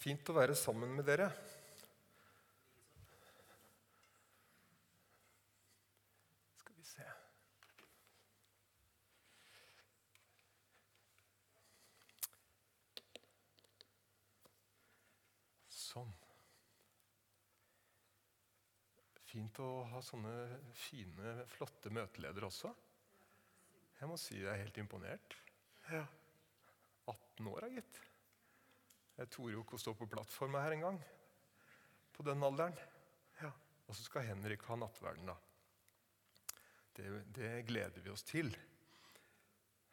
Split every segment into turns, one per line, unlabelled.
Fint å være sammen med dere. Skal vi se Sånn. Fint å ha sånne fine, flotte møteledere også. Jeg må si jeg er helt imponert. Ja. 18 år, gitt. Jeg torde jo ikke å stå på plattforma her engang. På den alderen. Ja. Og så skal Henrik ha nattverden, da. Det, det gleder vi oss til.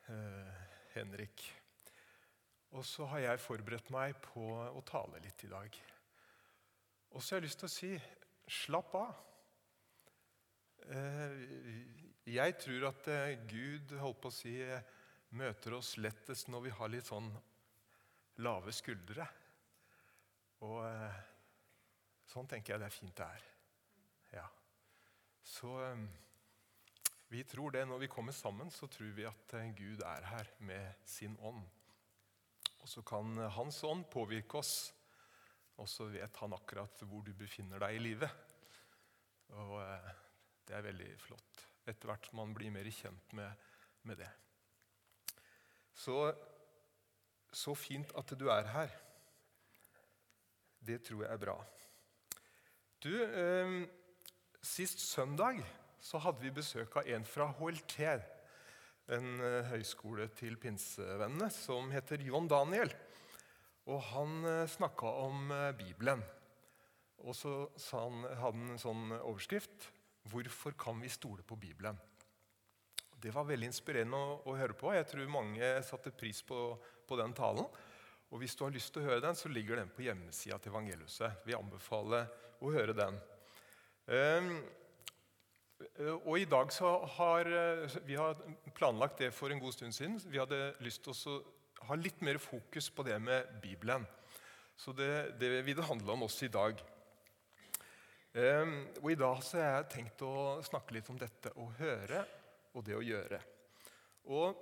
Eh, Henrik. Og så har jeg forberedt meg på å tale litt i dag. Og så har jeg lyst til å si slapp av. Eh, jeg tror at eh, Gud holdt på å si, møter oss lettest når vi har litt sånn lave skuldre. Og eh, sånn tenker jeg det er fint det er. Ja. Så vi tror det. Når vi kommer sammen, så tror vi at Gud er her med sin ånd. Og så kan Hans ånd påvirke oss, og så vet han akkurat hvor du befinner deg i livet. Og eh, det er veldig flott. Etter hvert som man blir mer kjent med, med det. Så, så fint at du er her. Det tror jeg er bra. Du, eh, Sist søndag så hadde vi besøk av en fra HLT en eh, høyskole til pinsevennene som heter John Daniel. Og Han eh, snakka om eh, Bibelen. Og så han, hadde han en sånn overskrift 'Hvorfor kan vi stole på Bibelen?' Det var veldig inspirerende å, å høre på. Jeg tror mange satte pris på, på, den talen. Og Hvis du har lyst til å høre den, så ligger den på hjemmesida til Evangeliuset. Vi anbefaler å høre den. Um, Eh, og i dag så har eh, Vi har planlagt det for en god stund siden. Vi hadde lyst til å ha litt mer fokus på det med Bibelen. Så det, det vil det handle om også i dag. Um, og I dag så har jeg tenkt å snakke litt om dette å høre og det å gjøre. Og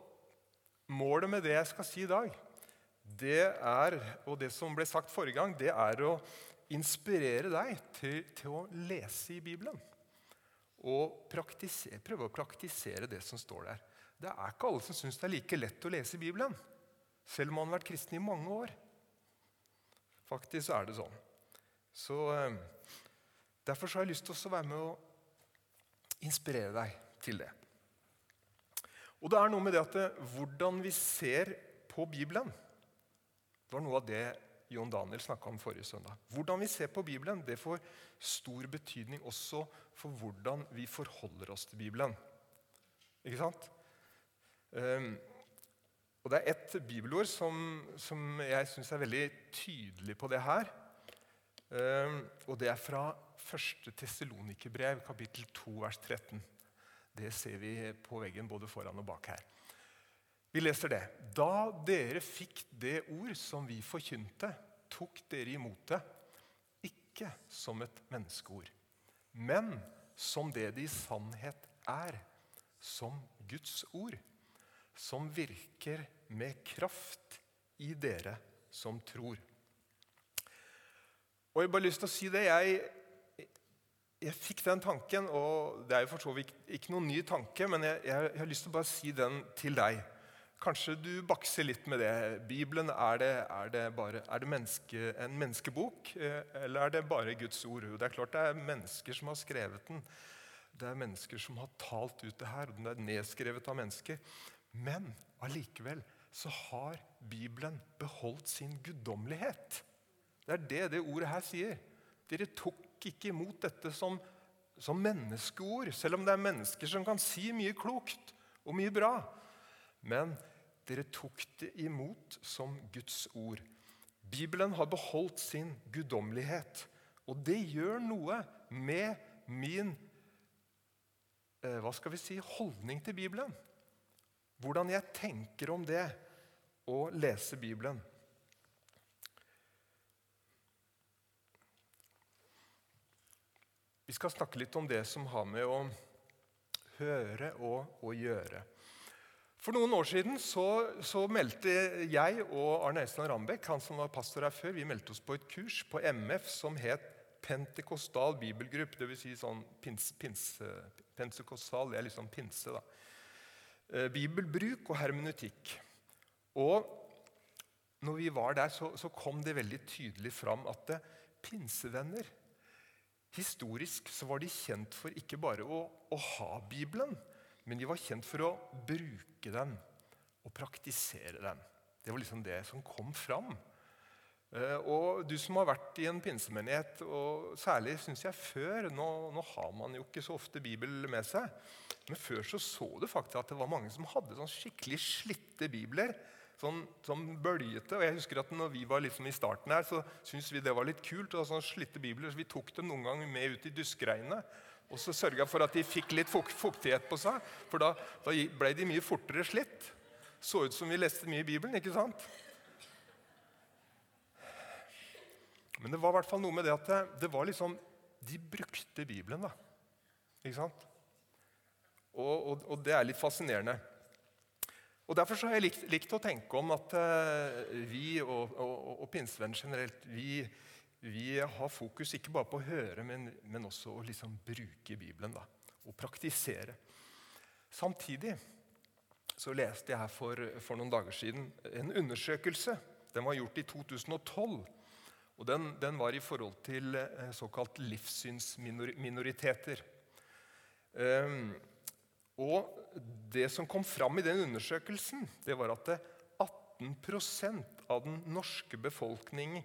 Målet med det jeg skal si i dag, det er, og det som ble sagt forrige gang, det er å inspirere deg til, til å lese i Bibelen og prøve å praktisere det som står der. Det er ikke alle som syns det er like lett å lese i Bibelen, selv om man har vært kristen i mange år. Faktisk er det sånn. Så, eh, derfor så har jeg lyst til å være med å inspirere deg til det. Og det er noe med det at det, eh, hvordan vi ser på Bibelen, det var noe av det John Daniel snakka om forrige søndag. Hvordan vi ser på Bibelen, det får stor betydning også for hvordan vi forholder oss til Bibelen. Ikke sant? Um, og Det er ett bibelord som, som jeg syns er veldig tydelig på det her. Um, og Det er fra 1. Tessalonikerbrev, kapittel 2, vers 13. Det ser vi på veggen både foran og bak her. Vi leser det. Da dere fikk det ord som vi forkynte, tok dere imot det, ikke som et menneskeord, men som det det i sannhet er, som Guds ord, som virker med kraft i dere som tror. Og Jeg har bare lyst til å si det. Jeg, jeg fikk den tanken, og det er jo for så vidt ikke noen ny tanke, men jeg, jeg, jeg har lyst til å bare si den til deg. Kanskje du bakser litt med det. Bibelen, er det, er det, bare, er det menneske, en menneskebok, eh, eller er det bare Guds ord? Det er klart det er mennesker som har skrevet den. Det er mennesker som har talt ut det her, og den er nedskrevet av mennesker. Men allikevel så har Bibelen beholdt sin guddommelighet. Det er det det ordet her sier. Dere tok ikke imot dette som, som menneskeord, selv om det er mennesker som kan si mye klokt og mye bra. Men dere tok det imot som Guds ord. Bibelen har beholdt sin guddommelighet. Og det gjør noe med min eh, hva skal vi si, holdning til Bibelen. Hvordan jeg tenker om det å lese Bibelen. Vi skal snakke litt om det som har med å høre og å gjøre. For noen år siden så, så meldte jeg og Arne Øystein Rambekk han som var pastor her før, vi meldte oss på et kurs på MF som het Pentekostal bibelgruppe. Dvs. Si sånn pins, pinse, pentekostal, det er liksom pinse. da. Eh, bibelbruk og hermenutikk. Og når vi var der, så, så kom det veldig tydelig fram at det, pinsevenner Historisk så var de kjent for ikke bare å, å ha Bibelen, men de var kjent for å bruke den og praktisere den. Det var liksom det som kom fram. Eh, og du som har vært i en pinsemenighet, og særlig synes jeg før nå, nå, har man jo ikke så ofte Bibel med seg. Men før så, så du faktisk at det var mange som hadde sånn skikkelig slitte bibler sånn, sånn bølgete. Og jeg husker at når vi var liksom i starten her, så syntes vi det var litt kult. og sånn slitte bibler, så Vi tok dem noen ganger med ut i duskregnet. Og så sørga for at de fikk litt fuktighet på seg, for da, da ble de mye fortere slitt. Så ut som vi leste mye i Bibelen, ikke sant? Men det var i hvert fall noe med det at det, det var liksom De brukte Bibelen, da. Ikke sant? Og, og, og det er litt fascinerende. Og Derfor har jeg likt, likt, å tenke om at uh, vi og, og, og pinsevenn generelt vi, vi, har fokus ikke bare på å høre, men, men også å liksom bruke Bibelen. Da, og praktisere. Samtidig så leste jeg her for, for, noen dager siden en undersøkelse. Den var gjort i 2012. og Den, den var i forhold til uh, såkalt livssynsminoriteter. Um, og det som kom fram i den undersøkelsen, det var at 18% av den norske befolkningen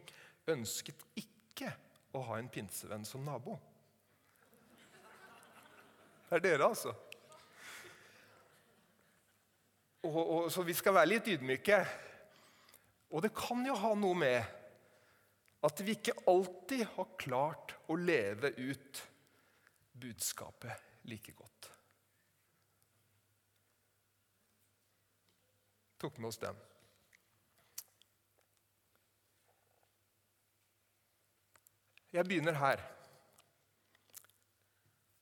ønsket ikke å ha en pinsevenn som nabo. Det er dere, altså. Og, og, så vi skal være litt ydmyke. Og det kan jo ha noe med at vi ikke alltid har klart å leve ut budskapet like godt. Tok med oss den. Jeg begynner her.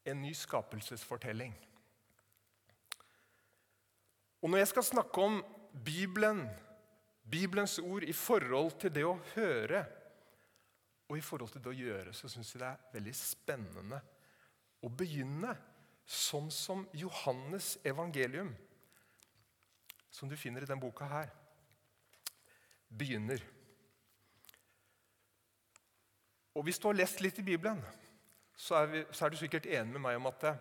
En ny skapelsesfortelling. Og Når jeg skal snakke om Bibelen, Bibelens ord i forhold til det å høre og i forhold til det å gjøre, så syns jeg det er veldig spennende å begynne sånn som Johannes evangelium som du finner i denne boka her, begynner. Og Hvis du har lest litt i Bibelen, så er, vi, så er du sikkert enig med meg om at det,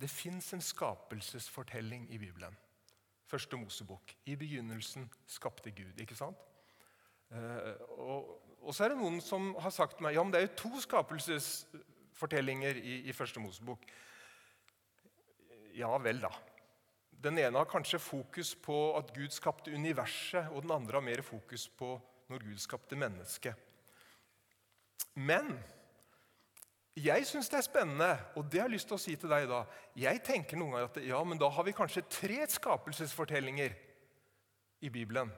det fins en skapelsesfortelling i Bibelen. Første Mosebok. I begynnelsen skapte Gud. ikke sant? Eh, og, og, så er det noen som har sagt til meg ja, men det er jo to skapelsesfortellinger i, i Første Mosebok. Ja vel, da. Den ene har kanskje fokus på at Gud skapte universet, og den andre har mer fokus på når Gud skapte mennesket. Men jeg syns det er spennende, og det har jeg lyst til å si til deg da. Jeg tenker noen ganger at ja, men da har vi kanskje tre skapelsesfortellinger i Bibelen.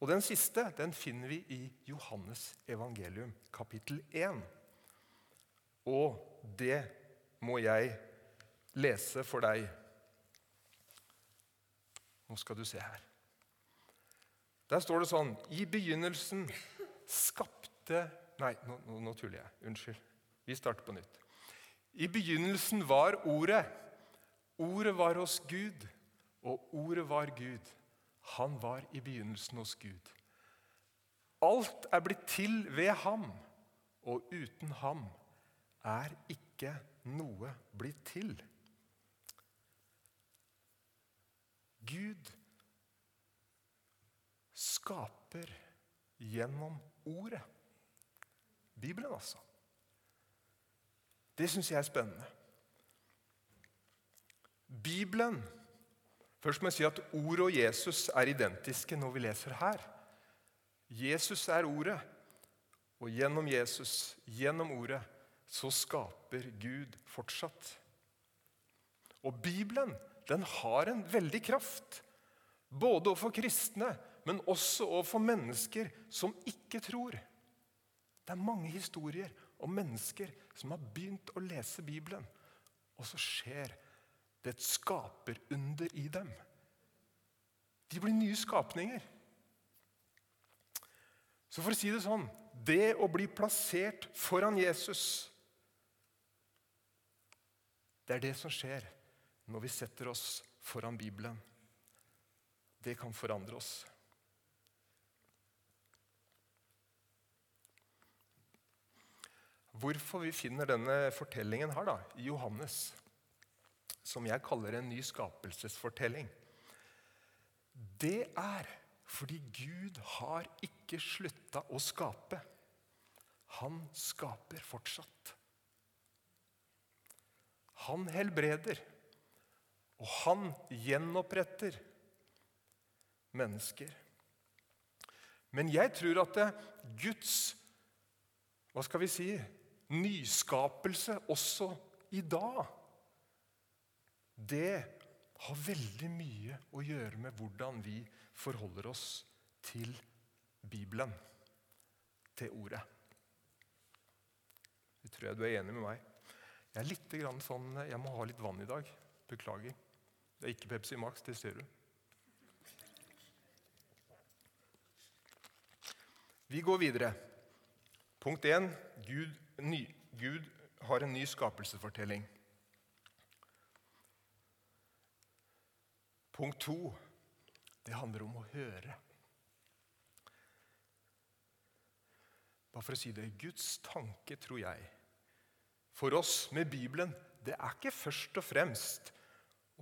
Og Den siste den finner vi i Johannes evangelium, kapittel 1. Og det må jeg lese for deg. Nå skal du se her. Der står det sånn I begynnelsen skapte Nei, nå, nå, nå tuller jeg. Unnskyld. Vi starter på nytt. I begynnelsen var Ordet. Ordet var hos Gud, og Ordet var Gud. Han var i begynnelsen hos Gud. Alt er blitt til ved ham, og uten ham er ikke noe blitt til. Gud skaper gjennom Ordet. Bibelen, altså. Det syns jeg er spennende. Bibelen Først må jeg si at Ordet og Jesus er identiske når vi leser her. Jesus er Ordet, og gjennom Jesus, gjennom Ordet, så skaper Gud fortsatt. Og Bibelen den har en veldig kraft. Både overfor kristne, men også overfor mennesker som ikke tror. Det er mange historier om mennesker som har begynt å lese Bibelen, og så skjer Det et skaperunder i dem. De blir nye skapninger. Så for å si det sånn Det å bli plassert foran Jesus Det er det som skjer når vi setter oss foran Bibelen. Det kan forandre oss. Hvorfor vi finner denne fortellingen her da, i Johannes, som jeg kaller en ny skapelsesfortelling, det er fordi Gud har ikke slutta å skape. Han skaper fortsatt. Han helbreder, og han gjenoppretter mennesker. Men jeg tror at det Guds hva skal vi si, nyskapelse også i dag, det har veldig mye å gjøre med hvordan vi forholder oss til Bibelen, til Ordet. Det tror jeg du er enig med meg. Jeg er litt sånn, jeg må ha litt vann i dag. Beklager. Det er ikke Pepsi Max, det ser du. Vi går videre. Punkt 1. Gud, Gud har en ny skapelsesfortelling. Punkt 2. Det handler om å høre. Bare for å si det Guds tanke, tror jeg, for oss med Bibelen, det er ikke først og fremst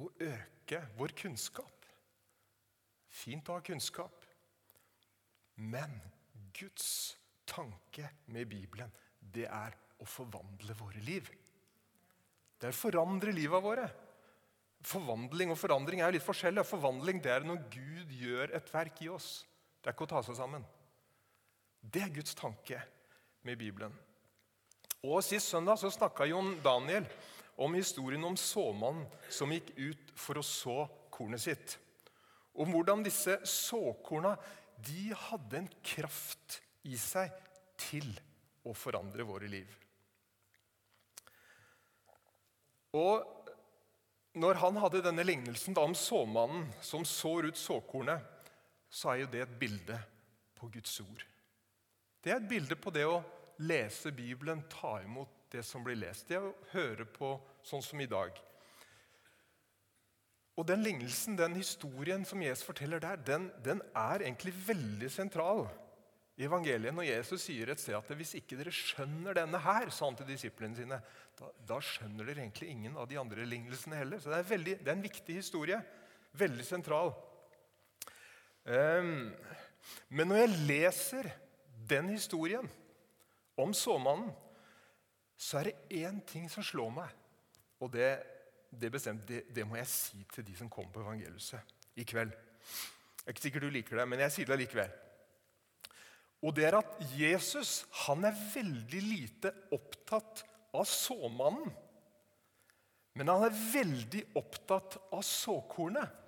å øke vår kunnskap. Fint å ha kunnskap. Men Guds tanke med Bibelen, det er å forvandle våre liv. Det er å forandre livet våre. Forvandling og forandring er jo litt forskjellig. Forvandling det er når Gud gjør et verk i oss. Det er ikke å ta seg sammen. Det er Guds tanke med Bibelen. Og Sist søndag så snakka Jon Daniel om historien om såmannen som gikk ut for å så kornet sitt. Om hvordan disse såkorna de hadde en kraft i seg til å forandre våre liv. Og når han hadde denne lignelsen om såmannen som sår ut såkornet, så er jo det et bilde på Guds ord. Det er et bilde på det å lese Bibelen, ta imot det som blir lest. Det å høre på sånn som i dag. Og Den lignelsen, den historien som Jesus forteller der, den, den er egentlig veldig sentral i evangeliet. Når Jesus sier et sted at hvis ikke dere skjønner denne her, sa han til disiplene sine, da, da, skjønner dere egentlig ingen av de andre lignelsene heller. Så det er, veldig, det er en viktig historie. Veldig sentral. Um, men når jeg leser den historien om såmannen, så er det én ting som slår meg. Og det det, bestemt, det, det, må jeg si til de som kommer på evangeliet i kveld. Det er ikke sikkert du liker det, men jeg sier det likevel. Og det er at Jesus han er veldig lite opptatt av såmannen. Men han er veldig opptatt av såkornet.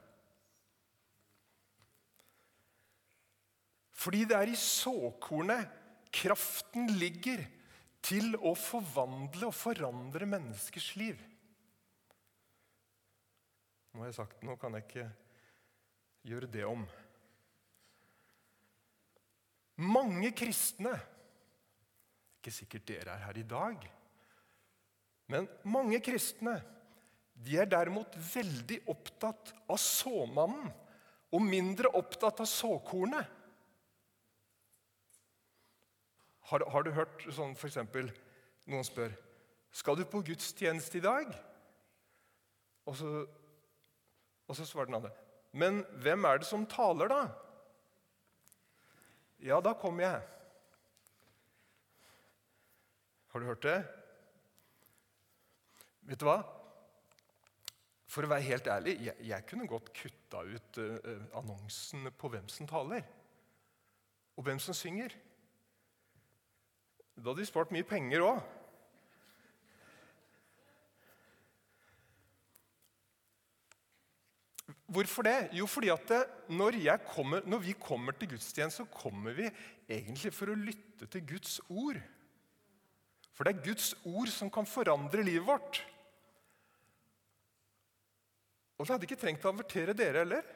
Fordi det er i såkornet kraften ligger til å forvandle og forandre menneskers liv. Nå har jeg sagt nå kan jeg ikke gjøre det om. Mange kristne Ikke sikkert dere er her i dag. Men mange kristne de er derimot veldig opptatt av såmannen og mindre opptatt av såkornet. Har, har du hørt sånn f.eks. noen spør skal du på gudstjeneste i dag? Og så og så svarer den andre. Men hvem er det som taler, da? Ja, da kommer jeg. Har du hørt det? Vet du hva? For å være helt ærlig, jeg, jeg kunne godt kutta ut uh, annonsen på hvem som taler, og hvem som synger. Da hadde vi spart mye penger òg. Hvorfor det? Jo, fordi at når, kommer, når, vi kommer til gudstjeneste, så kommer vi egentlig for å lytte til Guds ord. For det er Guds ord som kan forandre livet vårt. Og så hadde jeg ikke trengt å avertere dere heller.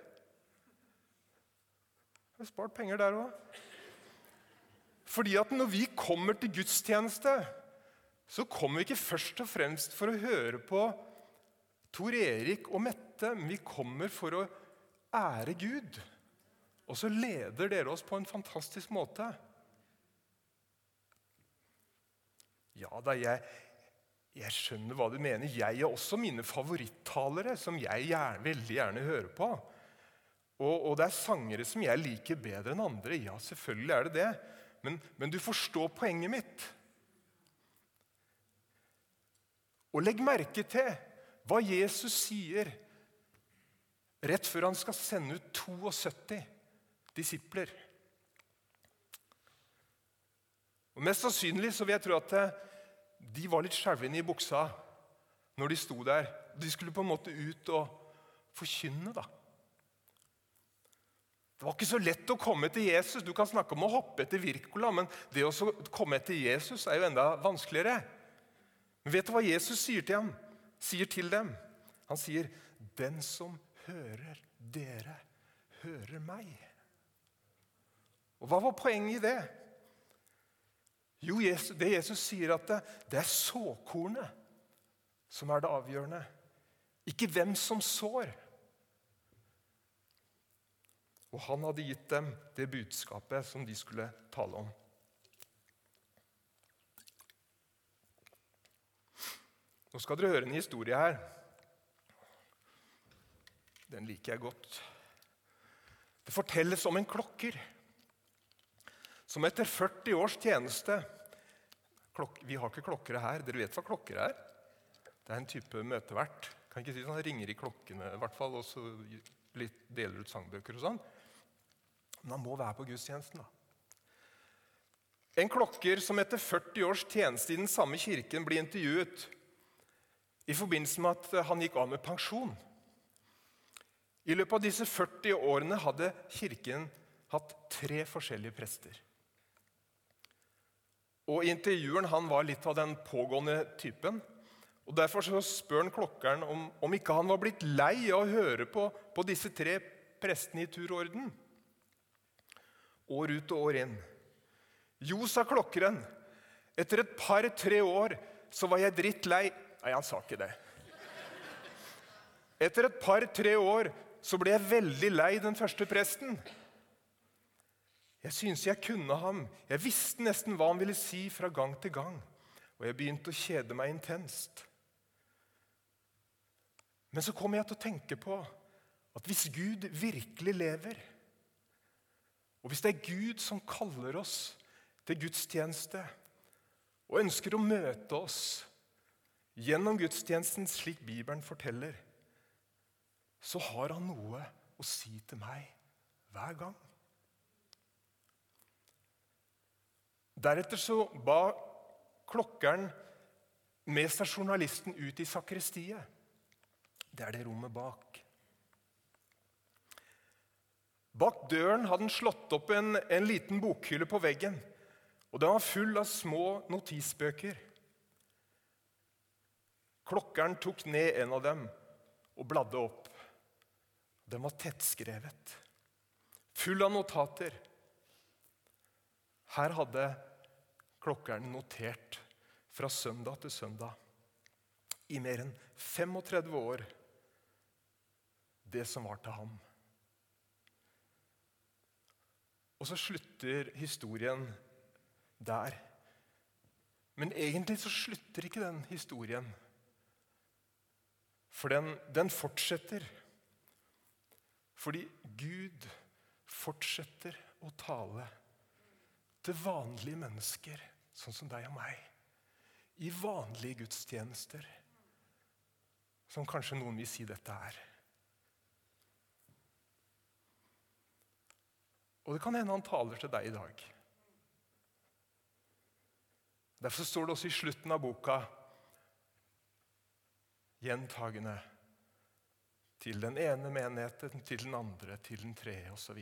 Jeg har spart penger der òg. Fordi at når vi kommer til gudstjeneste, så kommer vi ikke først og fremst for å høre på Tor Erik og Mette, men vi kommer for å ære Gud. Og så leder dere oss på en fantastisk måte. Ja da, jeg, jeg skjønner hva du mener. Jeg har også mine favorittalere som jeg gjerne, veldig gjerne hører på. Og, og, det er sangere som jeg liker bedre enn andre. Ja, selvfølgelig er det det. Men, men du forstår poenget mitt. Og legg merke til hva Jesus sier rett før han skal sende ut 72 disipler. Og Mest sannsynlig så vil jeg tro at de var litt skjelvende i buksa når de sto der. De skulle på en måte ut og forkynne. da. Det var ikke så lett å komme etter Jesus. Du kan snakke om å hoppe etter Wirkola, men det å komme etter Jesus er jo enda vanskeligere. Men vet du hva Jesus sier til, ham? sier til dem? Han sier, 'Den som hører dere, hører meg'. Og Hva var poenget i det? Jo, det Jesus sier, at det, det er såkornet som er det avgjørende. Ikke hvem som sår. Og han hadde gitt dem det budskapet som de skulle tale om. Nå skal dere høre en historie her. Den liker jeg godt. Det fortelles om en klokker som etter 40 års tjeneste klok Vi har ikke klokkere her. Dere vet hva klokker er? Det er en type møtevert. Kan ikke si sånn, ringer i klokkene, i hvert fall, og så deler ut sangbøker og sånn. Men han må være på gudstjenesten, da. En klokker som etter 40 års tjeneste i den samme kirken blir intervjuet i forbindelse med at han gikk av med pensjon. I løpet av disse 40 årene hadde kirken hatt tre forskjellige prester. Og Intervjueren han var litt av den pågående typen. og Derfor så spør han klokkeren om, om ikke han var blitt lei av å høre på, på disse tre prestene i tur og orden. År ut og år inn. Jo, sa klokkeren. Etter et par-tre år så var jeg drittlei. Nei, han sa ikke det. Etter et par-tre år så ble jeg veldig lei den første presten. Jeg syntes jeg kunne ham. Jeg visste nesten hva han ville si fra gang til gang. Og jeg begynte å kjede meg intenst. Men så kom jeg til å tenke på at hvis Gud virkelig lever, og hvis det er Gud som kaller oss til gudstjeneste og ønsker å møte oss gjennom gudstjenesten slik Bibelen forteller, så har han noe å si til meg hver gang. Deretter så ba klokkeren med seg journalisten ut i sakristiet. Det er det rommet bak. Bak døren hadde han slått opp en, en liten bokhylle på veggen. og Den var full av små notisbøker. Klokkeren tok ned en av dem og bladde opp. Den var tettskrevet, full av notater. Her hadde klokkeren notert fra søndag til søndag i mer enn 35 år det som var til ham. Og så slutter historien der. Men egentlig så slutter ikke den historien. For den, den fortsetter. Fordi Gud fortsetter å tale til vanlige mennesker, sånn som deg og meg. I vanlige gudstjenester, som kanskje noen vil si dette er. Og det kan hende han taler til deg i dag. Derfor står det også i slutten av boka gjentagende til den ene menigheten, til den andre, til den tredje osv.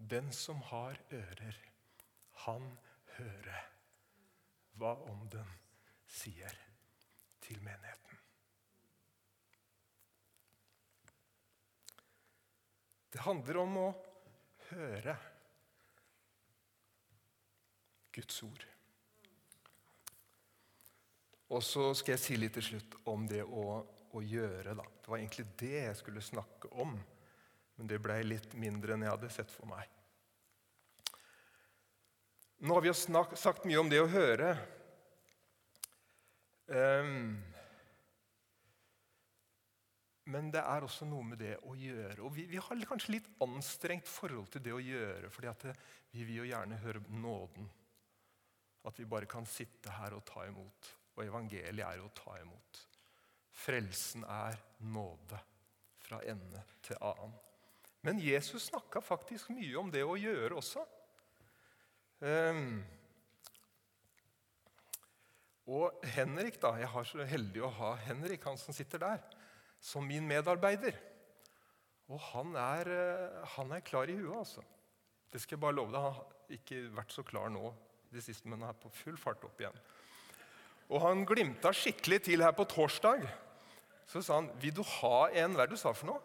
Den som har ører, han hører hva Ånden sier til menigheten. Det handler om å høre Guds ord. Og så skal jeg si litt til slutt om det å, å gjøre. Da. Det var egentlig det jeg skulle snakke om, men det ble litt mindre enn jeg hadde sett for meg. Nå har vi jo snak, sagt mye om det å høre. Um, men det er også noe med det å gjøre. Og vi, vi har kanskje litt anstrengt forhold til det å gjøre, fordi vi vil jo gjerne høre nåden. At vi bare kan sitte her og ta imot. Og evangeliet er å ta imot. Frelsen er nåde fra ende til annen. Men Jesus snakka faktisk mye om det å gjøre også. Um, og Henrik, da, Jeg har så heldig å ha Henrik, han som sitter der, som min medarbeider. Og han er, eh, han er klar i huet, altså. Det skal jeg bare love deg. Han har ikke vært så klar nå, det siste, men er på full fart opp igjen. Og han glimta skikkelig til her på torsdag. Så sa han, 'Vil du ha en Hva er det du sa for noe?'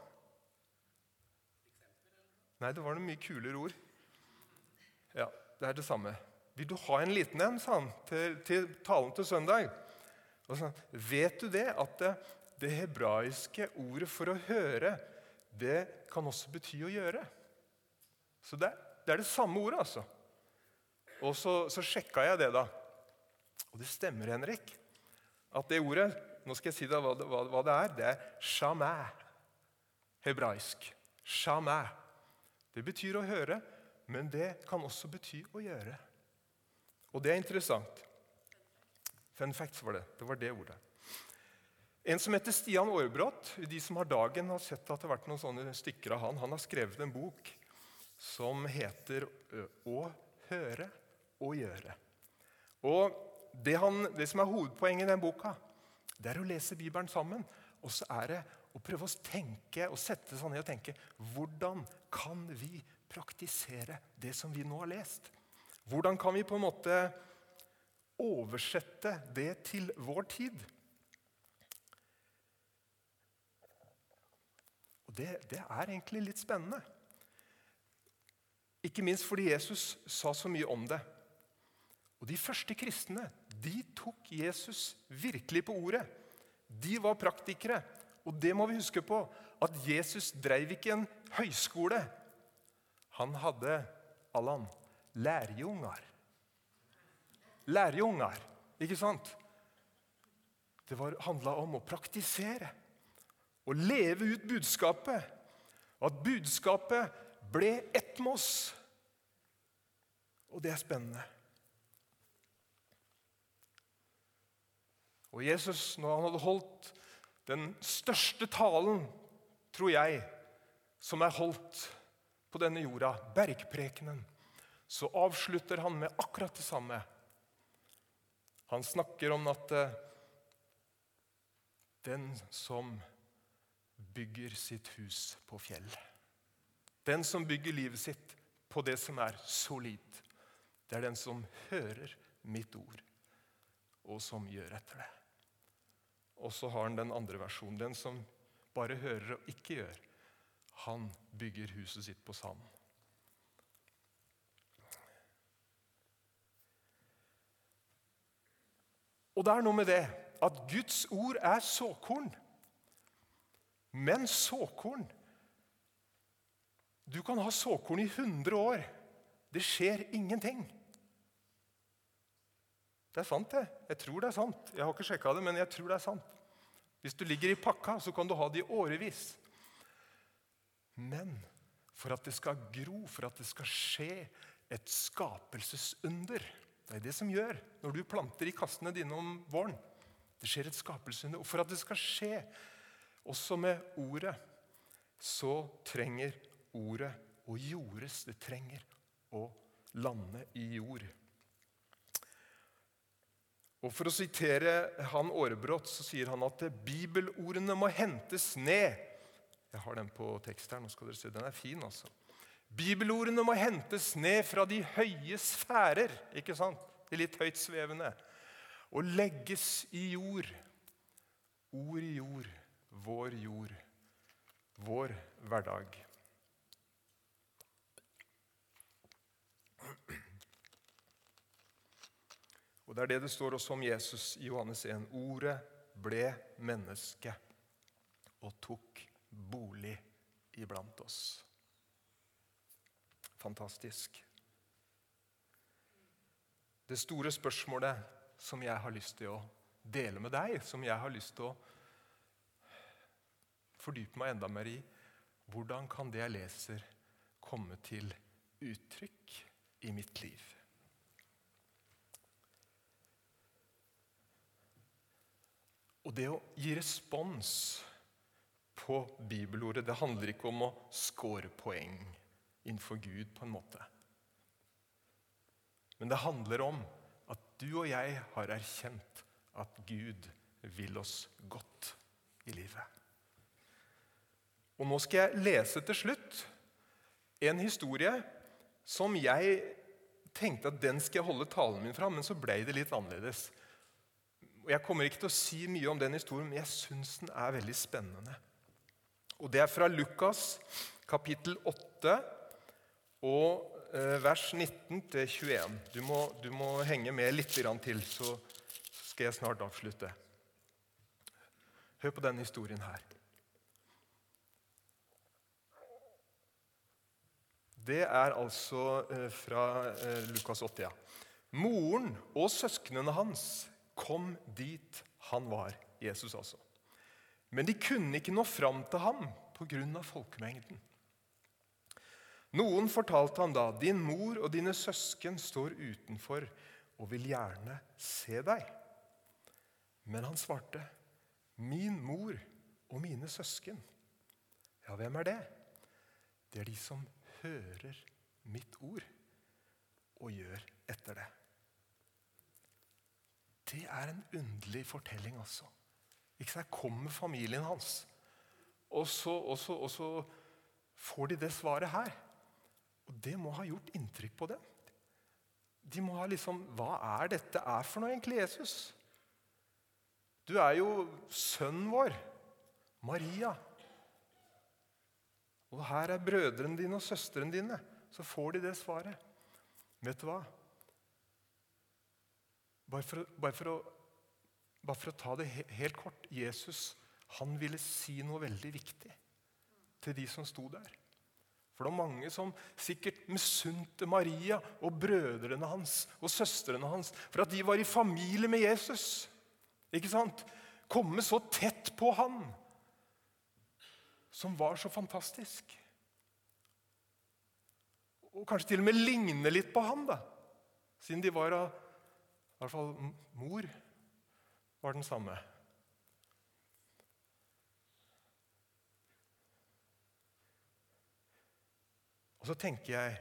Nei, det var noen mye kulere ord. Ja, det er det samme. 'Vil du ha en liten en?' sa han til, til talen til søndag. Og så, Vet du det at det, hebraiske ordet for å høre, det kan også bety å gjøre? Så det, det er det samme ordet, altså. Og så, så sjekka jeg det, da. Og det stemmer, Henrik, at det ordet nå skal jeg si deg hva, hva, hva det er. Det er shamæ. Hebraisk. Shamæ. Det betyr å høre, men det kan også bety å gjøre. Og det er interessant. Fun facts var det. Det var det ordet. En som heter Stian Aarbrot, de som har dagen, har sett at det har vært noen sånne stykker av han. Han har skrevet en bok som heter 'Å høre og gjøre'. Og det, han, det, som er hovedpoenget i den boka, det er å lese Bibelen sammen. Og så er det å prøve å tenke og sette seg ned og tenke hvordan kan vi praktisere det som vi nå har lest? Hvordan kan vi på en måte oversette det til vår tid? Det, det er egentlig litt spennende. Ikke minst fordi Jesus sa så mye om det. Og De første kristne de tok Jesus virkelig på ordet. De var praktikere. Og det må vi huske på, at Jesus drev ikke en høyskole. Han hadde Allan, lærjunger. Lærjunger, ikke sant? Det handla om å praktisere. Å leve ut budskapet. At budskapet ble ett med oss. Og det er spennende. Og Jesus, når han hadde holdt den største talen, tror jeg, som er holdt på denne jorda, bergprekenen, så avslutter han med akkurat det samme. Han snakker om at eh, den som bygger sitt hus på fjell Den som bygger livet sitt på det som er solid, det er den som hører mitt ord, og som gjør etter det. Og så har han den andre versjonen. Den som bare hører og ikke gjør. Han bygger huset sitt på sand. Og det er noe med det at Guds ord er såkorn. Men såkorn Du kan ha såkorn i 100 år. Det skjer ingenting. Det er sant, det. Jeg tror det er sant. Jeg har ikke sjekka det, men jeg tror det er sant. Hvis du ligger i pakka, så kan du ha det i årevis. Men for at det skal gro, for at det skal skje et skapelsesunder Det er det som gjør når du planter i kassene dine om våren. Det skjer et skapelsesunder. Og for at det skal skje også med ordet, så trenger ordet å jordes. Det trenger å lande i jord. Og For å sitere han Aarebrot så sier han at bibelordene må hentes ned. Jeg har den på tekst her. nå skal dere se. Den er fin, altså. Bibelordene må hentes ned fra de høye sfærer, ikke sant? de litt høyt svevende, og legges i jord. Ord i jord, vår jord, vår hverdag. Og Det er det det står også om Jesus i Johannes 1. Ordet ble menneske og tok bolig iblant oss. Fantastisk. Det store spørsmålet som jeg har lyst til å dele med deg, som jeg har lyst til å fordype meg enda mer i, hvordan kan det jeg leser, komme til uttrykk i mitt liv? Og det å gi respons på bibelordet, det handler ikke om å score poeng innenfor Gud på en måte. Men det handler om at du og jeg har erkjent at Gud vil oss godt i livet. Og Nå skal jeg lese til slutt en historie som jeg tenkte at den skal jeg holde talen min fra, men så ble det litt annerledes. Jeg kommer ikke til å si mye om den historien, men jeg syns den er veldig spennende. Og Det er fra Lukas kapittel 8 og eh, vers 19 til 21. Du du må henge med litt til, så skal jeg snart avslutte. Hør på denne historien her. Det er altså eh, fra eh, Lukas 8. Ja. Moren og søsknene hans kom dit han var, Jesus altså. Men de kunne ikke nå fram til ham pga. folkemengden. Noen fortalte ham da, 'Din mor og dine søsken står utenfor og vil gjerne se deg.' Men han svarte, 'Min mor og mine søsken.' Ja, hvem er det? Det er de som hører mitt ord og gjør etter det. Det er en underlig fortelling, altså. Ikke sant? kommer familien hans, og så, og, så, og så, får de det svaret her. Og det må ha gjort inntrykk på dem. De må ha liksom Hva er dette er for noe, egentlig, Jesus? Du er jo sønnen vår, Maria. Og her er brødrene dine og søstrene dine. Så får de det svaret. Vet du hva? Bare for, bare, for å, bare for, å, ta det helt kort Jesus han ville si noe veldig viktig til de som sto der. For det var mange som sikkert misunte Maria og brødrene hans og søstrene hans for at de var i familie med Jesus. Ikke sant? Komme så tett på han som var så fantastisk. Og kanskje til og med ligne litt på han, da, siden de var av i hvert fall mor var den samme. Og så tenker jeg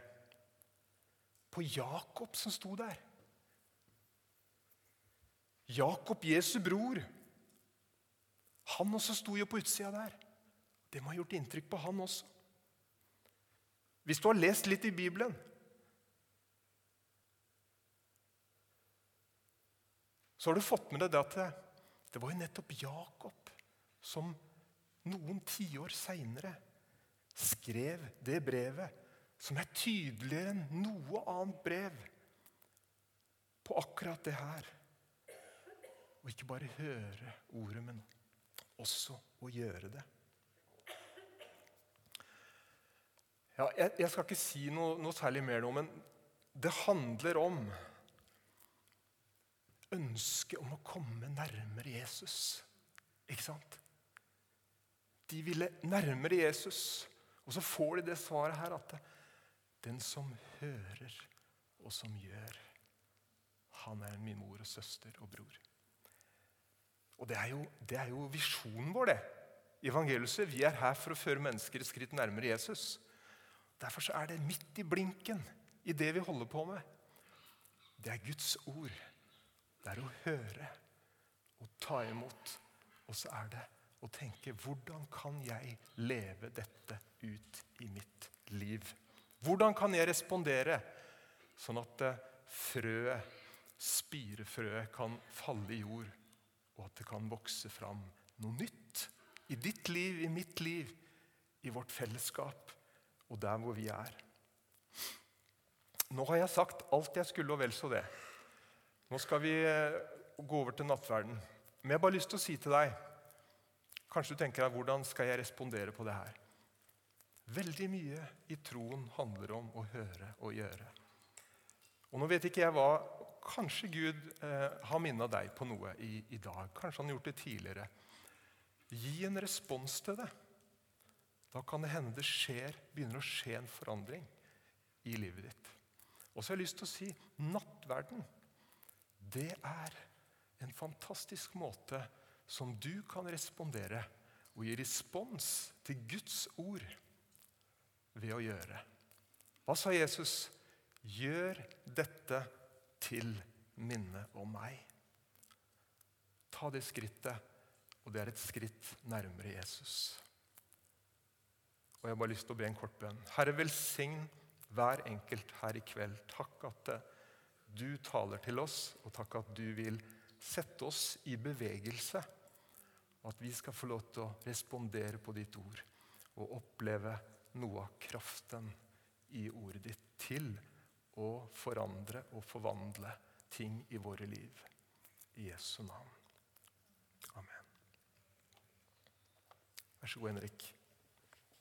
på Jakob som sto der. Jakob, Jesu bror. Han også sto jo på utsida der. Det må ha gjort inntrykk på han også. Hvis du har lest litt i Bibelen, så har du fått med deg det at det var jo nettopp Jakob som noen tiår seinere skrev det brevet som er tydeligere enn noe annet brev på akkurat det her. Og ikke bare høre ordet, men også å gjøre det. Ja, jeg, jeg skal ikke si noe, noe særlig mer nå, men det handler om ønsket om å komme nærmere Jesus. Ikke sant? De ville nærmere Jesus, og så får de det svaret her at den som hører og som gjør, han er min mor og søster og bror. Og Det er jo, det er jo visjonen vår, det. Evangeliet. Vi er her for å føre mennesker et skritt nærmere Jesus. Derfor er det midt i blinken i det vi holder på med. Det er Guds ord det er å høre og ta imot. Og så er det å tenke hvordan kan jeg leve dette ut i mitt liv? Hvordan kan jeg respondere sånn at frøet, spirefrøet, kan falle i jord, og at det kan vokse fram noe nytt i ditt liv, i mitt liv, i vårt fellesskap og der hvor vi er? Nå har jeg sagt alt jeg skulle, og vel så det. Nå skal vi eh, gå over til nattverden. Men jeg har bare lyst til å si til deg Kanskje du tenker deg, hvordan skal jeg respondere på det her? Veldig mye i troen handler om å høre og gjøre. Og Nå vet ikke jeg hva Kanskje Gud eh, har minna deg på noe i, i, dag. Kanskje han har gjort det tidligere. Gi en respons til det. Da kan det hende det skjer, begynner å skje en forandring i livet ditt. Og så har jeg lyst til å si nattverden. Det er en fantastisk måte som du kan respondere og gi respons til Guds ord ved å gjøre. Hva sa Jesus? Gjør dette til minne om meg. Ta det skrittet, og det er et skritt nærmere Jesus. Og Jeg har bare lyst til å be en kort bønn. Herre, velsign hver enkelt her i kveld. Takk at eh, du taler til oss, og takk at du vil sette oss i bevegelse. At vi skal få lov til å respondere på ditt ord og oppleve noe av kraften i ordet ditt til å forandre og forvandle ting i våre liv. I Jesu navn. Amen. Vær så god, Henrik.